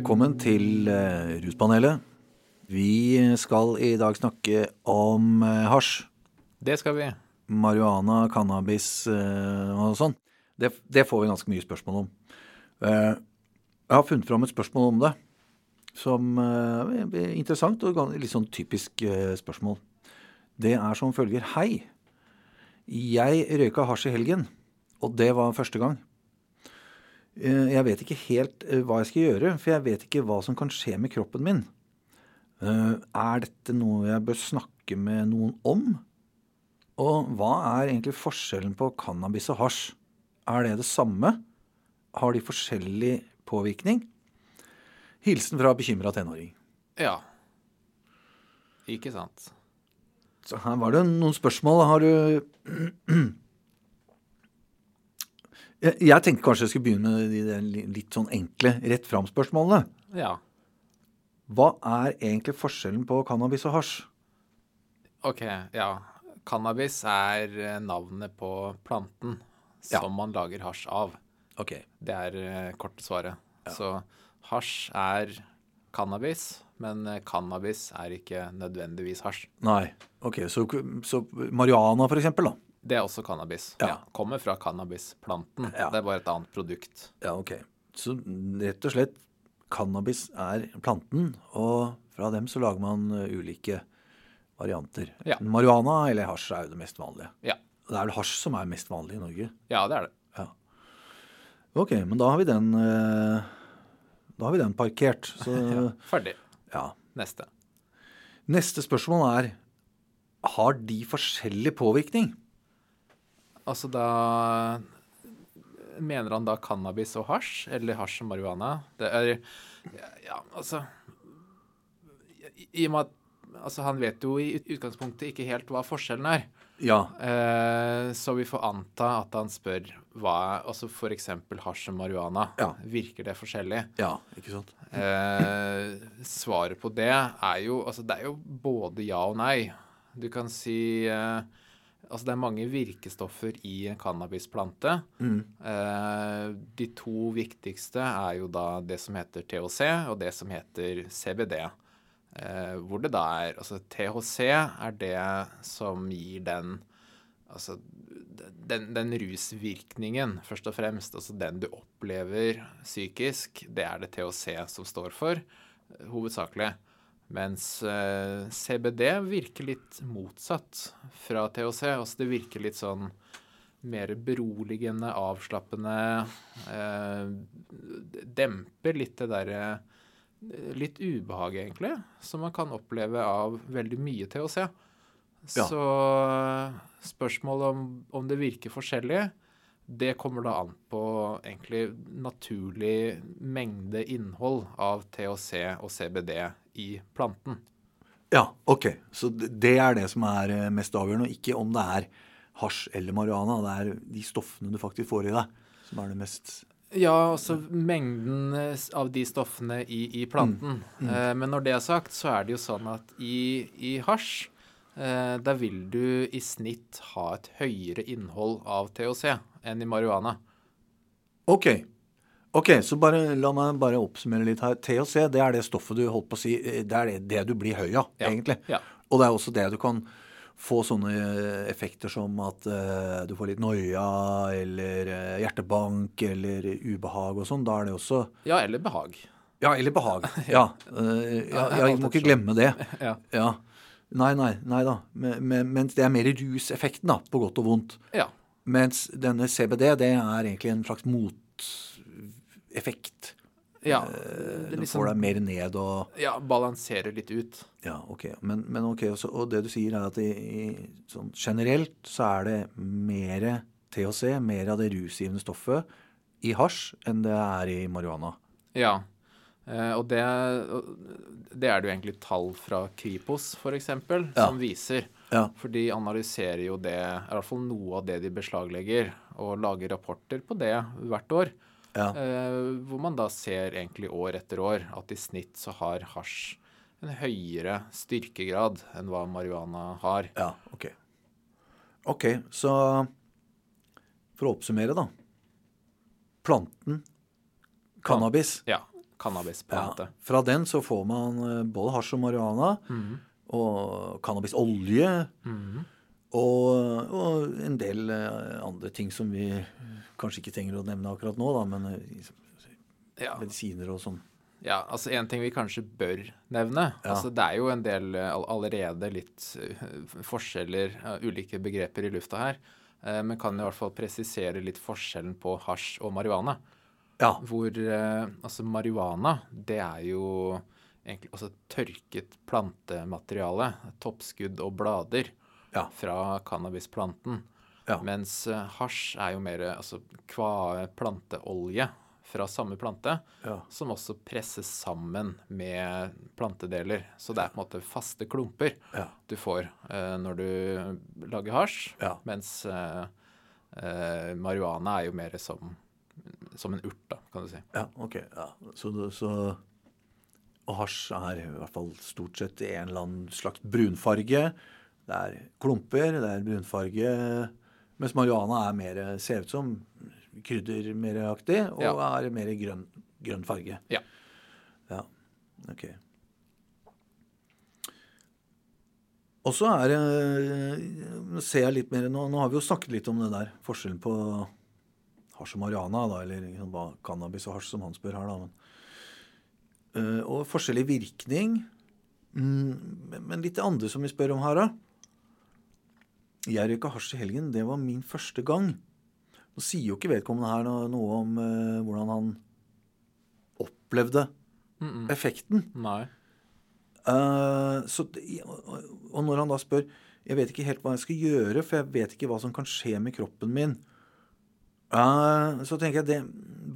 Velkommen til eh, Ruspanelet. Vi skal i dag snakke om eh, hasj. Det skal vi. Marihuana, cannabis eh, og sånn. Det, det får vi ganske mye spørsmål om. Jeg har funnet fram et spørsmål om det som er interessant og litt sånn typisk spørsmål. Det er som følger. Hei. Jeg røyka hasj i helgen, og det var første gang. Eh, Jeg vet ikke helt eh, hva jeg skal gjøre, for jeg vet ikke hva som kan skje med kroppen min. Eh, Er dette noe jeg bør snakke med noen om? Og hva er egentlig forskjellen på cannabis og hasj? Er det det samme? Har de forskjellig påvirkning? Hilsen fra bekymra tenåring. Ja. Ikke sant. Så her var det noen spørsmål. Har du Jeg jeg tenkte kanskje jeg skulle begynne med de de litt sånn enkle, rett fram-spørsmålene. Ja. Hva er egentlig forskjellen på cannabis og hasj? OK, ja. Cannabis er eh, navnet på planten Ja. som man lager hasj av. Ok. Det er eh, korte svaret. Så hasj er cannabis, men eh, cannabis er ikke nødvendigvis hasj. Nei. Ok, så, så marihuana for eksempel da? Det er også cannabis. Ja. Ja. Kommer fra cannabisplanten. Ja. Det er bare et annet produkt. Ja, ok. Så rett og slett, cannabis er planten, og fra dem så lager man uh, ulike varianter. Ja. Marihuana eller hasj er jo det mest vanlige. Ja. Det er vel hasj som er mest vanlig i Norge. Ja, det er det. Ok, men da har vi den, uh, da har vi den parkert. Så, Ferdig. ja. Neste. Neste spørsmål er, har de forskjellig påvirkning? Altså da Mener han da cannabis og hasj, eller hasj og marihuana? Det er Ja, altså I og med at altså, han vet jo i utgangspunktet ikke helt hva forskjellen er. Ja, Eh, så vi får anta at han spør hva altså f.eks. hasj og marihuana. Ja. Virker det forskjellig? ja, ikke sant? Eh, svaret på det er jo Altså, det er jo både ja og nei. Du kan si eh, Altså, det er mange virkestoffer i en cannabisplante. Eh, de to viktigste er jo da det som heter THC, og det som heter CBD. Eh, hvor det da er Altså, THC er det som gir den Altså den, den rusvirkningen, først og fremst, altså den du opplever psykisk, det er det THC som står for, hovedsakelig. Mens eh, CBD virker litt motsatt fra THC. Altså det virker litt sånn mer beroligende, avslappende. Eh, demper litt det derre Litt ubehag, egentlig, som man kan oppleve av veldig mye THC. Ja. Så spørsmålet om, om det virker forskjellig, det kommer da an på egentlig naturlig mengde innhold av THC og CBD i planten. Ja, ok. Så det er det som er eh, mest avgjørende, og ikke om det er hasj eller marihuana. Det er de stoffene du faktisk får i deg, som er det mest Ja, altså mengden eh, av de stoffene i, i planten. Eh, men når det er sagt, så er det jo sånn at i, i hasj, eh, da vil du i snitt ha et høyere innhold av THC enn i marihuana. Ok. Ok, så bare, la meg bare oppsummere litt her. THC, det er det stoffet du holdt på å si, eh, det er det, det du blir høy av, Ja, egentlig. ja. Og det er også det du kan få sånne eh, effekter som at uh, du får litt noia, eller uh, hjertebank, eller ubehag og sånn. Da er det også Ja, eller behag. Ja, eller behag. Ja. Uh, ja jeg må ikke glemme det. Ja. Ja. Nei, nei, nei da. Men, men, mens det er mer ruseffekten, da, på godt og vondt. Ja. Mens denne CBD, det er egentlig en slags moteffekt. ja. Du Det får liksom, deg mer ned og ja, balanserer litt ut. Ja, ok. Men, men ok, også, og det du sier er at i, i, sånn generelt så er det mer THC, mer av det rusgivende stoffet, i hasj enn det er i marihuana. Ja. Eh, og det, det er det jo egentlig tall fra Kripos, f.eks., Ja. som viser. Ja. For de analyserer jo det, i hvert fall noe av det de beslaglegger, og lager rapporter på det hvert år. Ja. Uh, hvor man da ser egentlig år etter år at i snitt så har hasj en høyere styrkegrad enn hva marihuana har. Ja, ok. Ok, så for å oppsummere, da. Planten cannabis Ja. cannabisplante. Ja, fra den så får man eh, både hasj og marihuana og cannabisolje. Og, og en del eh, andre ting som vi kanskje ikke trenger å nevne akkurat nå, da, men eh, Ja. medisiner og sånn. Ja, altså En ting vi kanskje bør nevne Ja. altså Det er jo en del eh, allerede litt forskjeller, ulike begreper i lufta her. Men kan i hvert fall presisere litt forskjellen på hasj og marihuana. Ja. Hvor altså marihuana, det er jo egentlig altså tørket plantemateriale. Toppskudd og blader Ja. fra cannabisplanten. Ja. Mens eh, hasj er jo mer altså kvae planteolje fra samme plante Ja. som også presses sammen med plantedeler. Så det er på en måte faste klumper Ja. du får eh, når du lager hasj. Ja. Mens eh, eh, marihuana er jo mer som, som en urt, da, kan du si. Ja, ok. Ja. Så, så Og hasj er i hvert fall stort sett en eller annen slags brunfarge. Det er klumper, det er brunfarge. Mens marihuana er mer, ser ut som krydder meraktig og Ja. er mer grønn, grønn farge. Ja. Ja, ok. Og så er det ser jeg litt mer nå, nå har vi jo snakket litt om det der. Forskjellen på hasj og marihuana, da, eller liksom cannabis og hasj, som han spør her, da. Men, Eh, og forskjellig virkning. Mm, men- men litt det andre som vi spør om her, da. Jeg røyka hasj i helgen. Det var min første gang. Nå sier jo ikke vedkommende her noe, noe om eh, hvordan han opplevde effekten. Nei. Eh, så, og når han da spør Jeg vet ikke helt hva jeg skal gjøre, for jeg vet ikke hva som kan skje med kroppen min. Eh, så tenker jeg det,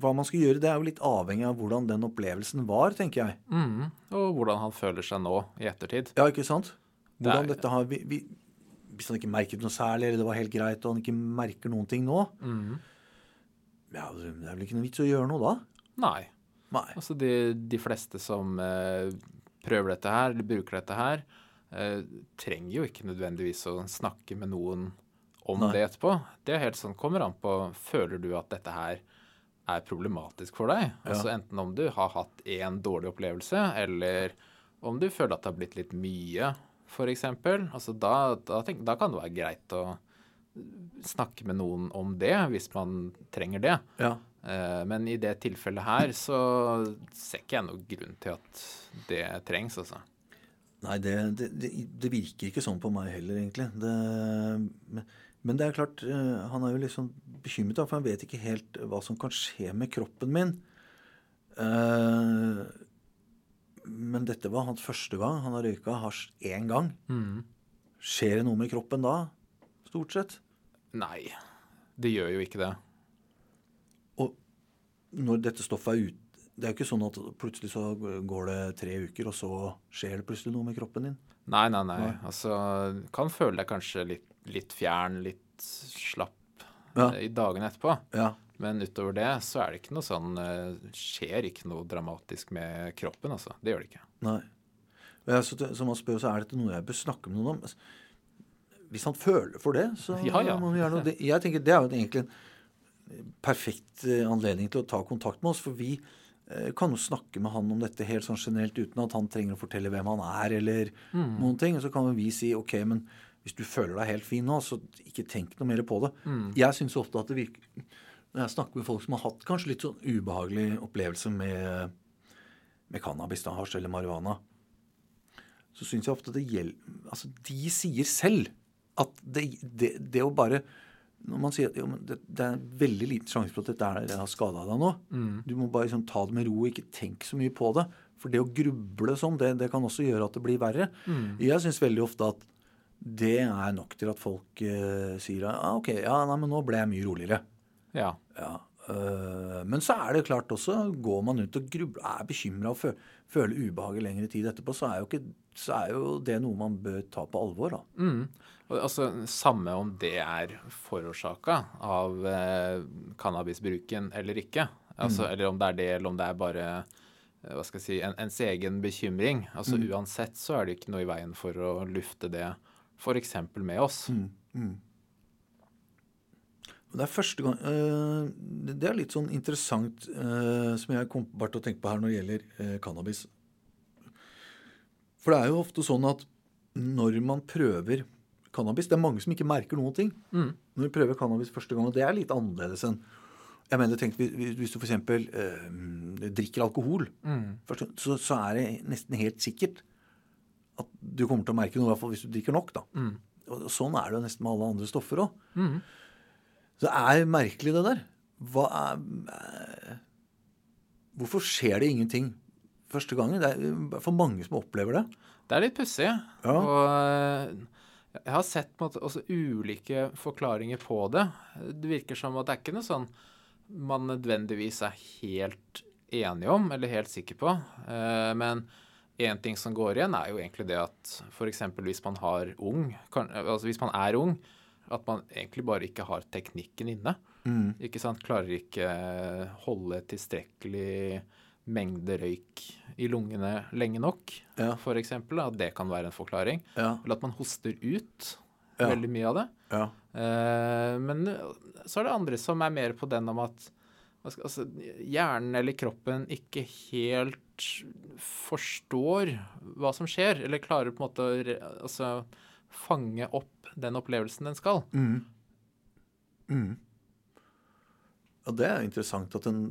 Hva man skal gjøre, det er jo litt avhengig av hvordan den opplevelsen var, tenker jeg. Mm. Og hvordan han føler seg nå i ettertid. Ja, ikke sant? Hvordan er- dette har vi, vi, Hvis han ikke merket noe særlig, eller det var helt greit, og han ikke merker noen ting nå mm. ja, Det er vel ikke noe vits å gjøre noe da? Nei. Nei. Altså de, de fleste som eh, prøver dette her, eller bruker dette her, eh, trenger jo ikke nødvendigvis å snakke med noen om Nei. det etterpå. Det er helt sånn, kommer an på Føler du at dette her er problematisk for deg? Altså Enten om du har hatt én dårlig opplevelse, eller om du føler at det har blitt litt mye, f.eks. Altså da, da, tenk, da kan det være greit å snakke med noen om det, hvis man trenger det. Ja. Eh, Men i det tilfellet her så ser ikke jeg noen grunn til at det trengs, altså. Nei, det, det, det, det virker ikke sånn på meg heller, egentlig. Det, men, men det er klart, eh, han er jo sånn bekymret, for han vet ikke helt hva som kan skje med kroppen min. Eh, men dette var hans første gang. Han har røyka hasj én gang. Skjer det noe med kroppen da? Stort sett. Nei, det gjør jo ikke det. Og når dette stoffet er ute Det er jo ikke sånn at plutselig så går det tre uker, og så skjer det plutselig noe med kroppen din. Nei, nei, nei. Altså, kan føle deg kanskje litt, litt fjern, litt slapp Ja. eh, i dagene etterpå. Ja. Men utover det så er det ikke noe sånn eh, Skjer ikke noe dramatisk med kroppen, altså. Det gjør det ikke. Nei. Så, som man spør, så er dette noe jeg bør snakke med noen om. Altså, Hvis han føler for det, så Ja, ja. må han gjøre noe. Jeg tenker Det er jo egentlig en perfekt eh, anledning til å ta kontakt med oss. For vi eh, kan jo snakke med han om dette helt sånn generelt uten at han trenger å fortelle hvem han er, eller noen ting. Og så kan vi si OK, men hvis du føler deg helt fin nå, så ikke tenk noe mer på det. Jeg syns ofte at det virker Når jeg snakker med folk som har hatt kanskje litt sånn ubehagelig opplevelse med, med cannabis, da, hasj eller marihuana, så syns jeg ofte det gjelder Altså, de sier selv at det, det, det å bare Når man sier at men det, det er veldig liten sjanse for at dette er, har skada deg nå. Du må bare liksom, ta det med ro og ikke tenke så mye på det. For det å gruble sånn, det, det kan også gjøre at det blir verre. Jeg syns veldig ofte at det er nok til at folk eh, sier ah, OK, ja, nei, men nå ble jeg mye roligere. Ja. Ja, øh, Men så er det klart også, går man rundt og grubler, er bekymra og føler ubehag i lengre tid etterpå, så er, jo ikke, så er jo det noe man bør ta på alvor. da. Mm. Altså, Samme om det er forårsaka av eh, cannabisbruken eller ikke. Altså, Eller om det er det, eller om det er bare eh, hva skal jeg si, en, ens egen bekymring. Altså Uansett så er det ikke noe i veien for å lufte det f.eks. med oss. Det er første gang øh, det- er litt sånn interessant øh, som jeg kom bare til å tenke på her når det gjelder øh, cannabis. For det er jo ofte sånn at når man prøver cannabis Det er mange som ikke merker noen ting når vi prøver cannabis første gang. Og det er litt annerledes enn jeg mener, tenk, hvis- du f.eks. Øh, drikker alkohol, først, så, så er det nesten helt sikkert at du kommer til å merke noe, i hvert fall hvis du drikker nok. da. Og sånn er det jo nesten med alle andre stoffer òg. Så det er merkelig, det der. Er eh, Hvorfor skjer det ingenting første gangen? Det er for mange som opplever det. Det er litt pussig. Og eh, jeg har sett måte, også ulike forklaringer på det. Det virker som at det er ikke noe sånn man nødvendigvis er helt enige om, eller helt sikker på. Eh, Men én ting som går igjen, er jo egentlig det at f.eks. hvis man har ung, altså hvis man er ung, at man egentlig bare ikke har teknikken inne. Ikke sant? Klarer ikke eh, holde tilstrekkelig mengde røyk i lungene lenge nok, Ja. eksempel. At det kan være en forklaring. Ja. Eller at man hoster ut Ja. veldig mye av det. Ja. Eh, men så er det andre som er mer på den om at altså, hjernen eller kroppen ikke helt forstår hva som skjer, eller klarer på en måte å altså, fange opp den opplevelsen den skal. Og det er interessant at en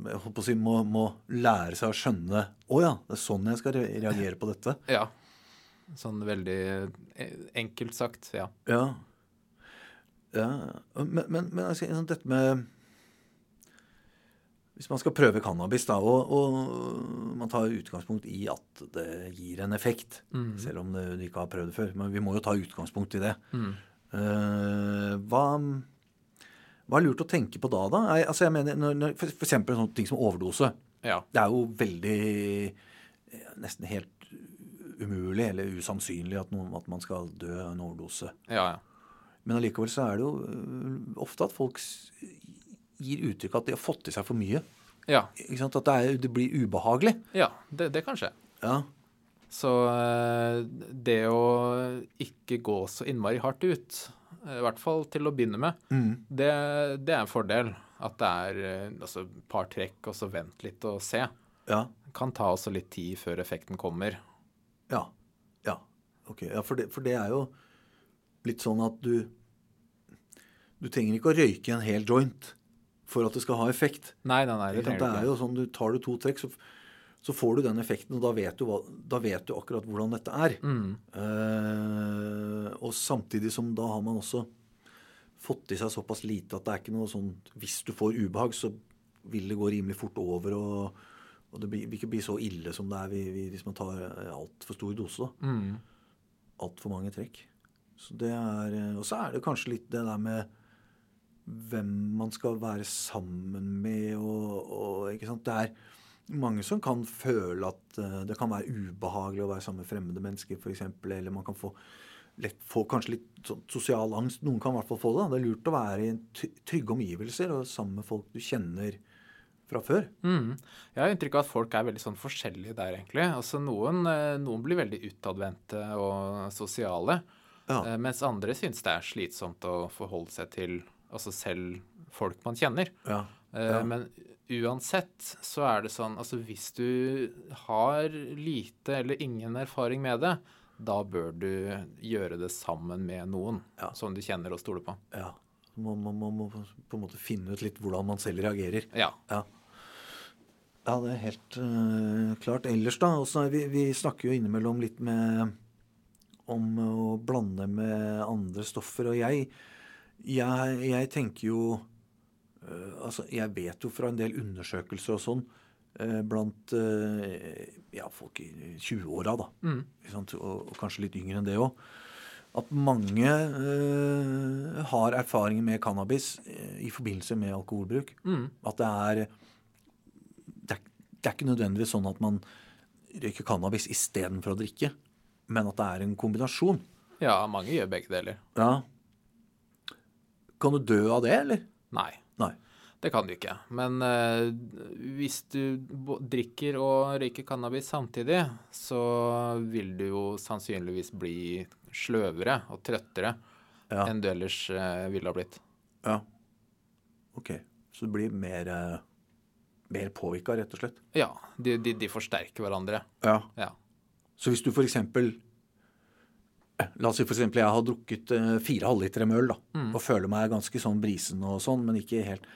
si, må, må lære seg å skjønne Å ja, det er sånn jeg skal reagere på dette. Ja. Sånn veldig eh, enkelt sagt, ja. Ja. ja. Men, men, men altså, sånn dette med Hvis man skal prøve cannabis, da, og, og man tar utgangspunkt i at det gir en effekt, selv om du ikke har prøvd det før, men vi må jo ta utgangspunkt i det. Eh, hva, hva er lurt å tenke på da, da? Jeg, altså, jeg mener, når, når, for, for eksempel sånne ting som overdose. Ja. Det er jo veldig eh, Nesten helt umulig eller usannsynlig at, noen, at man skal dø av en overdose. Ja, ja. Men allikevel så er det jo øh, ofte at folk gir uttrykk at de har fått i seg for mye. Ja, Ikke sant? At det, er, det blir ubehagelig. ja det, det kan skje. Ja. Så eh, det å ikke gå så innmari hardt ut, eh, i hvert fall til å begynne med, det, det er en fordel. At det er et altså, et par trekk, og så vent litt og se. Ja. Kan ta også litt tid før effekten kommer. Ja. Ja. Ok. Ja, for det, for det er jo litt sånn at du Du trenger ikke å røyke en hel joint for at det skal ha effekt. Nei, nei, nei, det Det er jo sånn, du Tar du to trekk, så, så får du den effekten, og da vet du, hva, da vet du akkurat hvordan dette er. Mm. Eh, og samtidig som da har man også fått i seg såpass lite at det er ikke noe sånn Hvis du får ubehag, så vil det gå rimelig fort over, og, og det blir, vil ikke bli så ille som det er vi- vi- hvis man tar altfor stor dose. da. Mm. Altfor mange trekk. Så det er, eh, og så er det kanskje litt det der med hvem man skal være sammen med og, og? Det er mange som kan føle at uh, det kan være ubehagelig å være sammen med fremmede mennesker f.eks. Eller man kan få, lett få kanskje litt sånn sosial angst. Noen kan i hvert fall få det. Det er lurt å være i trygge omgivelser og sammen med folk du kjenner fra før. Mm. Jeg har inntrykk av at folk er veldig sånn forskjellige der, egentlig. Altså noen, eh, noen blir veldig utadvendte og sosiale. Ja. eh, Mens andre syns det er slitsomt å forholde seg til altså selv folk man kjenner. Ja. Eh, Ja. Men uansett så er det sånn altså hvis du har lite eller ingen erfaring med det, da bør du gjøre det sammen med noen Ja. som du kjenner og stoler på. ja. Man, man, man må på en måte finne ut litt hvordan man selv reagerer. Ja. Ja. Ja, det er helt uh, klart. Ellers, da også, vi, vi snakker jo innimellom litt med om å blande med andre stoffer. Og jeg, jeg, jeg tenker jo øh, Altså, jeg vet jo fra en del undersøkelser og sånn øh, blant øh, ja, folk i 20-åra, da, mm. Og, og kanskje litt yngre enn det òg, at mange har erfaringer med cannabis i forbindelse med alkoholbruk. At det er det er, det er ikke nødvendigvis sånn at man røyker cannabis istedenfor å drikke, men at det er en kombinasjon. ja, mange gjør begge deler. Ja. Kan du dø av det, eller? Nei. Nei. Det kan du ikke. Men eh, hvis du drikker og røyker cannabis samtidig, så vil du jo sannsynligvis bli sløvere og trøttere Ja. enn du ellers eh, ville ha blitt. Ja. Ok. Så du blir mer, eh, mer påvirka, rett og slett? Ja, de, de, de forsterker hverandre. Ja. Ja. Så hvis du eh, La oss si for eksempel jeg har drukket eh, fire halvlitere med øl da, og føler meg ganske sånn brisen og sånn, men ikke helt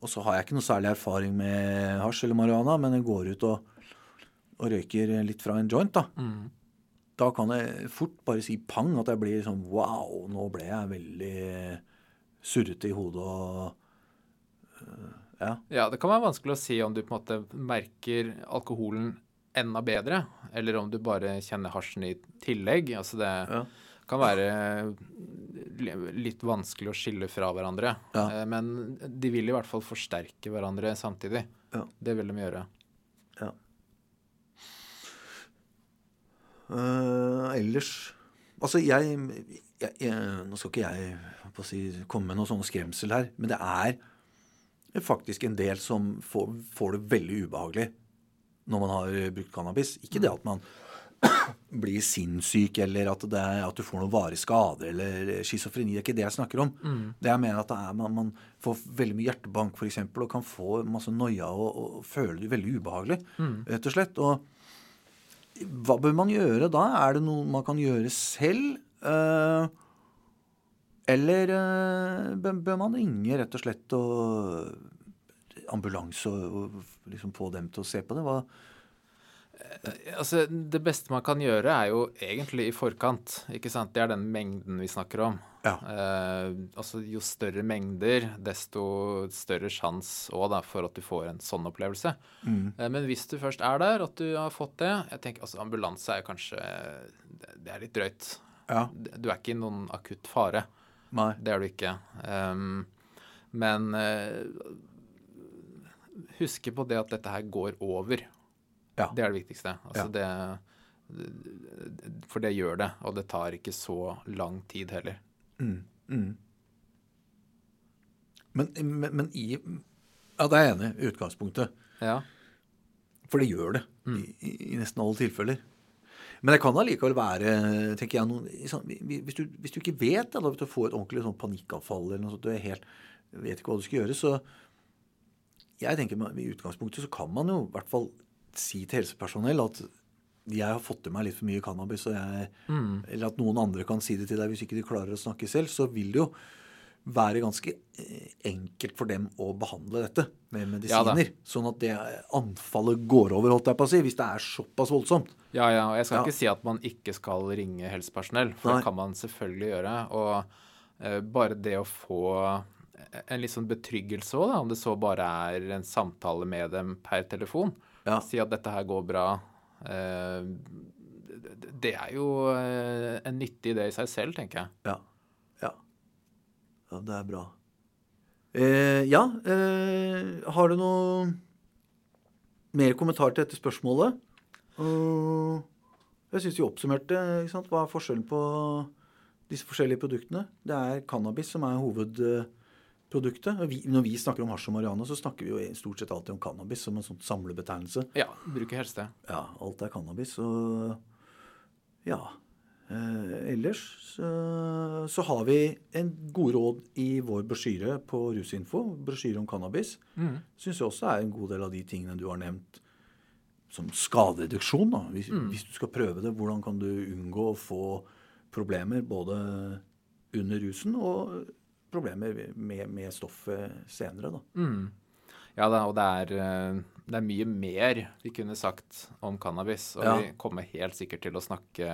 Og så har jeg ikke noe særlig erfaring med hasj eller marihuana, men jeg går ut og, og røyker litt fra en joint, da. Da kan jeg fort bare si pang, at jeg blir sånn wow, nå ble jeg veldig surrete i hodet og øh, Ja. Ja, det kan være vanskelig å si om du på en måte merker alkoholen enda bedre, eller om du bare kjenner hasjen i tillegg. Altså det Ja. kan være litt vanskelig å skille fra hverandre. Ja. Eh, Men de vil i hvert fall forsterke hverandre samtidig. Ja. Det vil de gjøre. Ja. Uh, ellers Altså, jeg, jeg, jeg Nå skal ikke jeg si, komme med noe sånn skremsel her, men det er faktisk en del som får, får det veldig ubehagelig når man har brukt cannabis. Ikke det at man blir sinnssyk, eller at, det er, at du får noen varige skader, eller schizofreni. Det er ikke det jeg snakker om. Det jeg mener at det er, man, man får veldig mye hjertebank, f.eks., og kan få masse noia og, og føle det veldig ubehagelig, rett og slett. Og hva bør man gjøre da? Er det noe man kan gjøre selv? Uh, eller bør, bør man ringe rett og slett og ambulanse og, og liksom få dem til å se på det? Hva, Altså, det beste man kan gjøre, er jo egentlig i forkant. ikke sant? Det er den mengden vi snakker om. Ja. Eh, altså, jo større mengder, desto større sjanse for at du får en sånn opplevelse. Eh, men hvis du først er der, at du har fått det jeg tenker altså Ambulanse er kanskje Det det er litt drøyt. Ja. Du er ikke i noen akutt fare. Nei. Det er du ikke. Um, men eh, huske på det at dette her går over. Ja. Det er det viktigste. Altså det, for det gjør det, og det tar ikke så lang tid heller. Men, men, men i Ja, det er jeg enig i utgangspunktet. Ja. For det gjør det i, i, i nesten alle tilfeller. Men det kan allikevel være tenker jeg, noen, sånn, hvis, du, hvis du ikke vet eller hvis du får et ordentlig sånn panikkavfall eller noe sånt, du er helt, vet ikke hva du skal gjøre, så jeg tenker I utgangspunktet så kan man jo i hvert fall si til helsepersonell at jeg har fått i meg litt for mye cannabis, jeg, eller at noen andre kan si det til deg hvis ikke de klarer å snakke selv, så vil det jo være ganske eh, enkelt for dem å behandle dette med Ja medisiner. sånn at det anfallet går over, holdt jeg på å si, hvis det er såpass voldsomt. Ja, ja, og jeg skal Ja. ikke si at man ikke skal ringe helsepersonell, for Nei. det kan man selvfølgelig gjøre. Og eh, bare det å få en litt sånn betryggelse òg, om det så bare er en samtale med dem per telefon. Ja. Si at dette her går bra. eh, det- er jo eh, en nyttig idé i seg selv, tenker jeg. Ja. Ja. Ja, det er bra. Eh, ja, eh, har du noe mer kommentar til dette spørsmålet? Uh, jeg syns vi oppsummerte hva er forskjellen på disse forskjellige produktene. Det er cannabis som er hovedproduktet. Vi, når vi snakker om hasj og marihuana, så snakker vi jo stort sett alltid om cannabis som en sånn samlebetegnelse. Ja, bruker helst det. Ja, alt er cannabis. Og ja. Eh, ellers så, så har vi en god råd i vår brosjyre på Rusinfo. Brosjyre om cannabis. Mm. Syns jeg også er en god del av de tingene du har nevnt som skadereduksjon. Da. Hvis, hvis du skal prøve det, hvordan kan du unngå å få problemer både under rusen og problemer med, med stoffet senere. Da. Ja da, og det er, eh, det er mye mer vi kunne sagt om cannabis. Og Ja. vi kommer helt sikkert til å snakke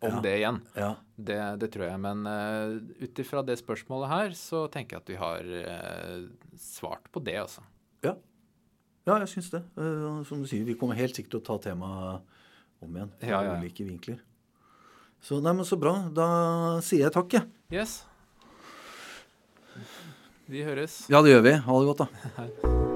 om Ja. det igjen. Ja. Det, det tror jeg. Men uh, ut ifra det spørsmålet her, så tenker jeg at vi har uh, svart på det, altså. Ja, ja jeg syns det. Uh, som du sier, vi kommer helt sikkert til å ta temaet om igjen. Fra Ja, ja, ja. ulike vinkler. Så, nei, men så bra. Da sier jeg takk, jeg. Yes. Vi høres. Ja, det gjør vi. Ha det godt, da.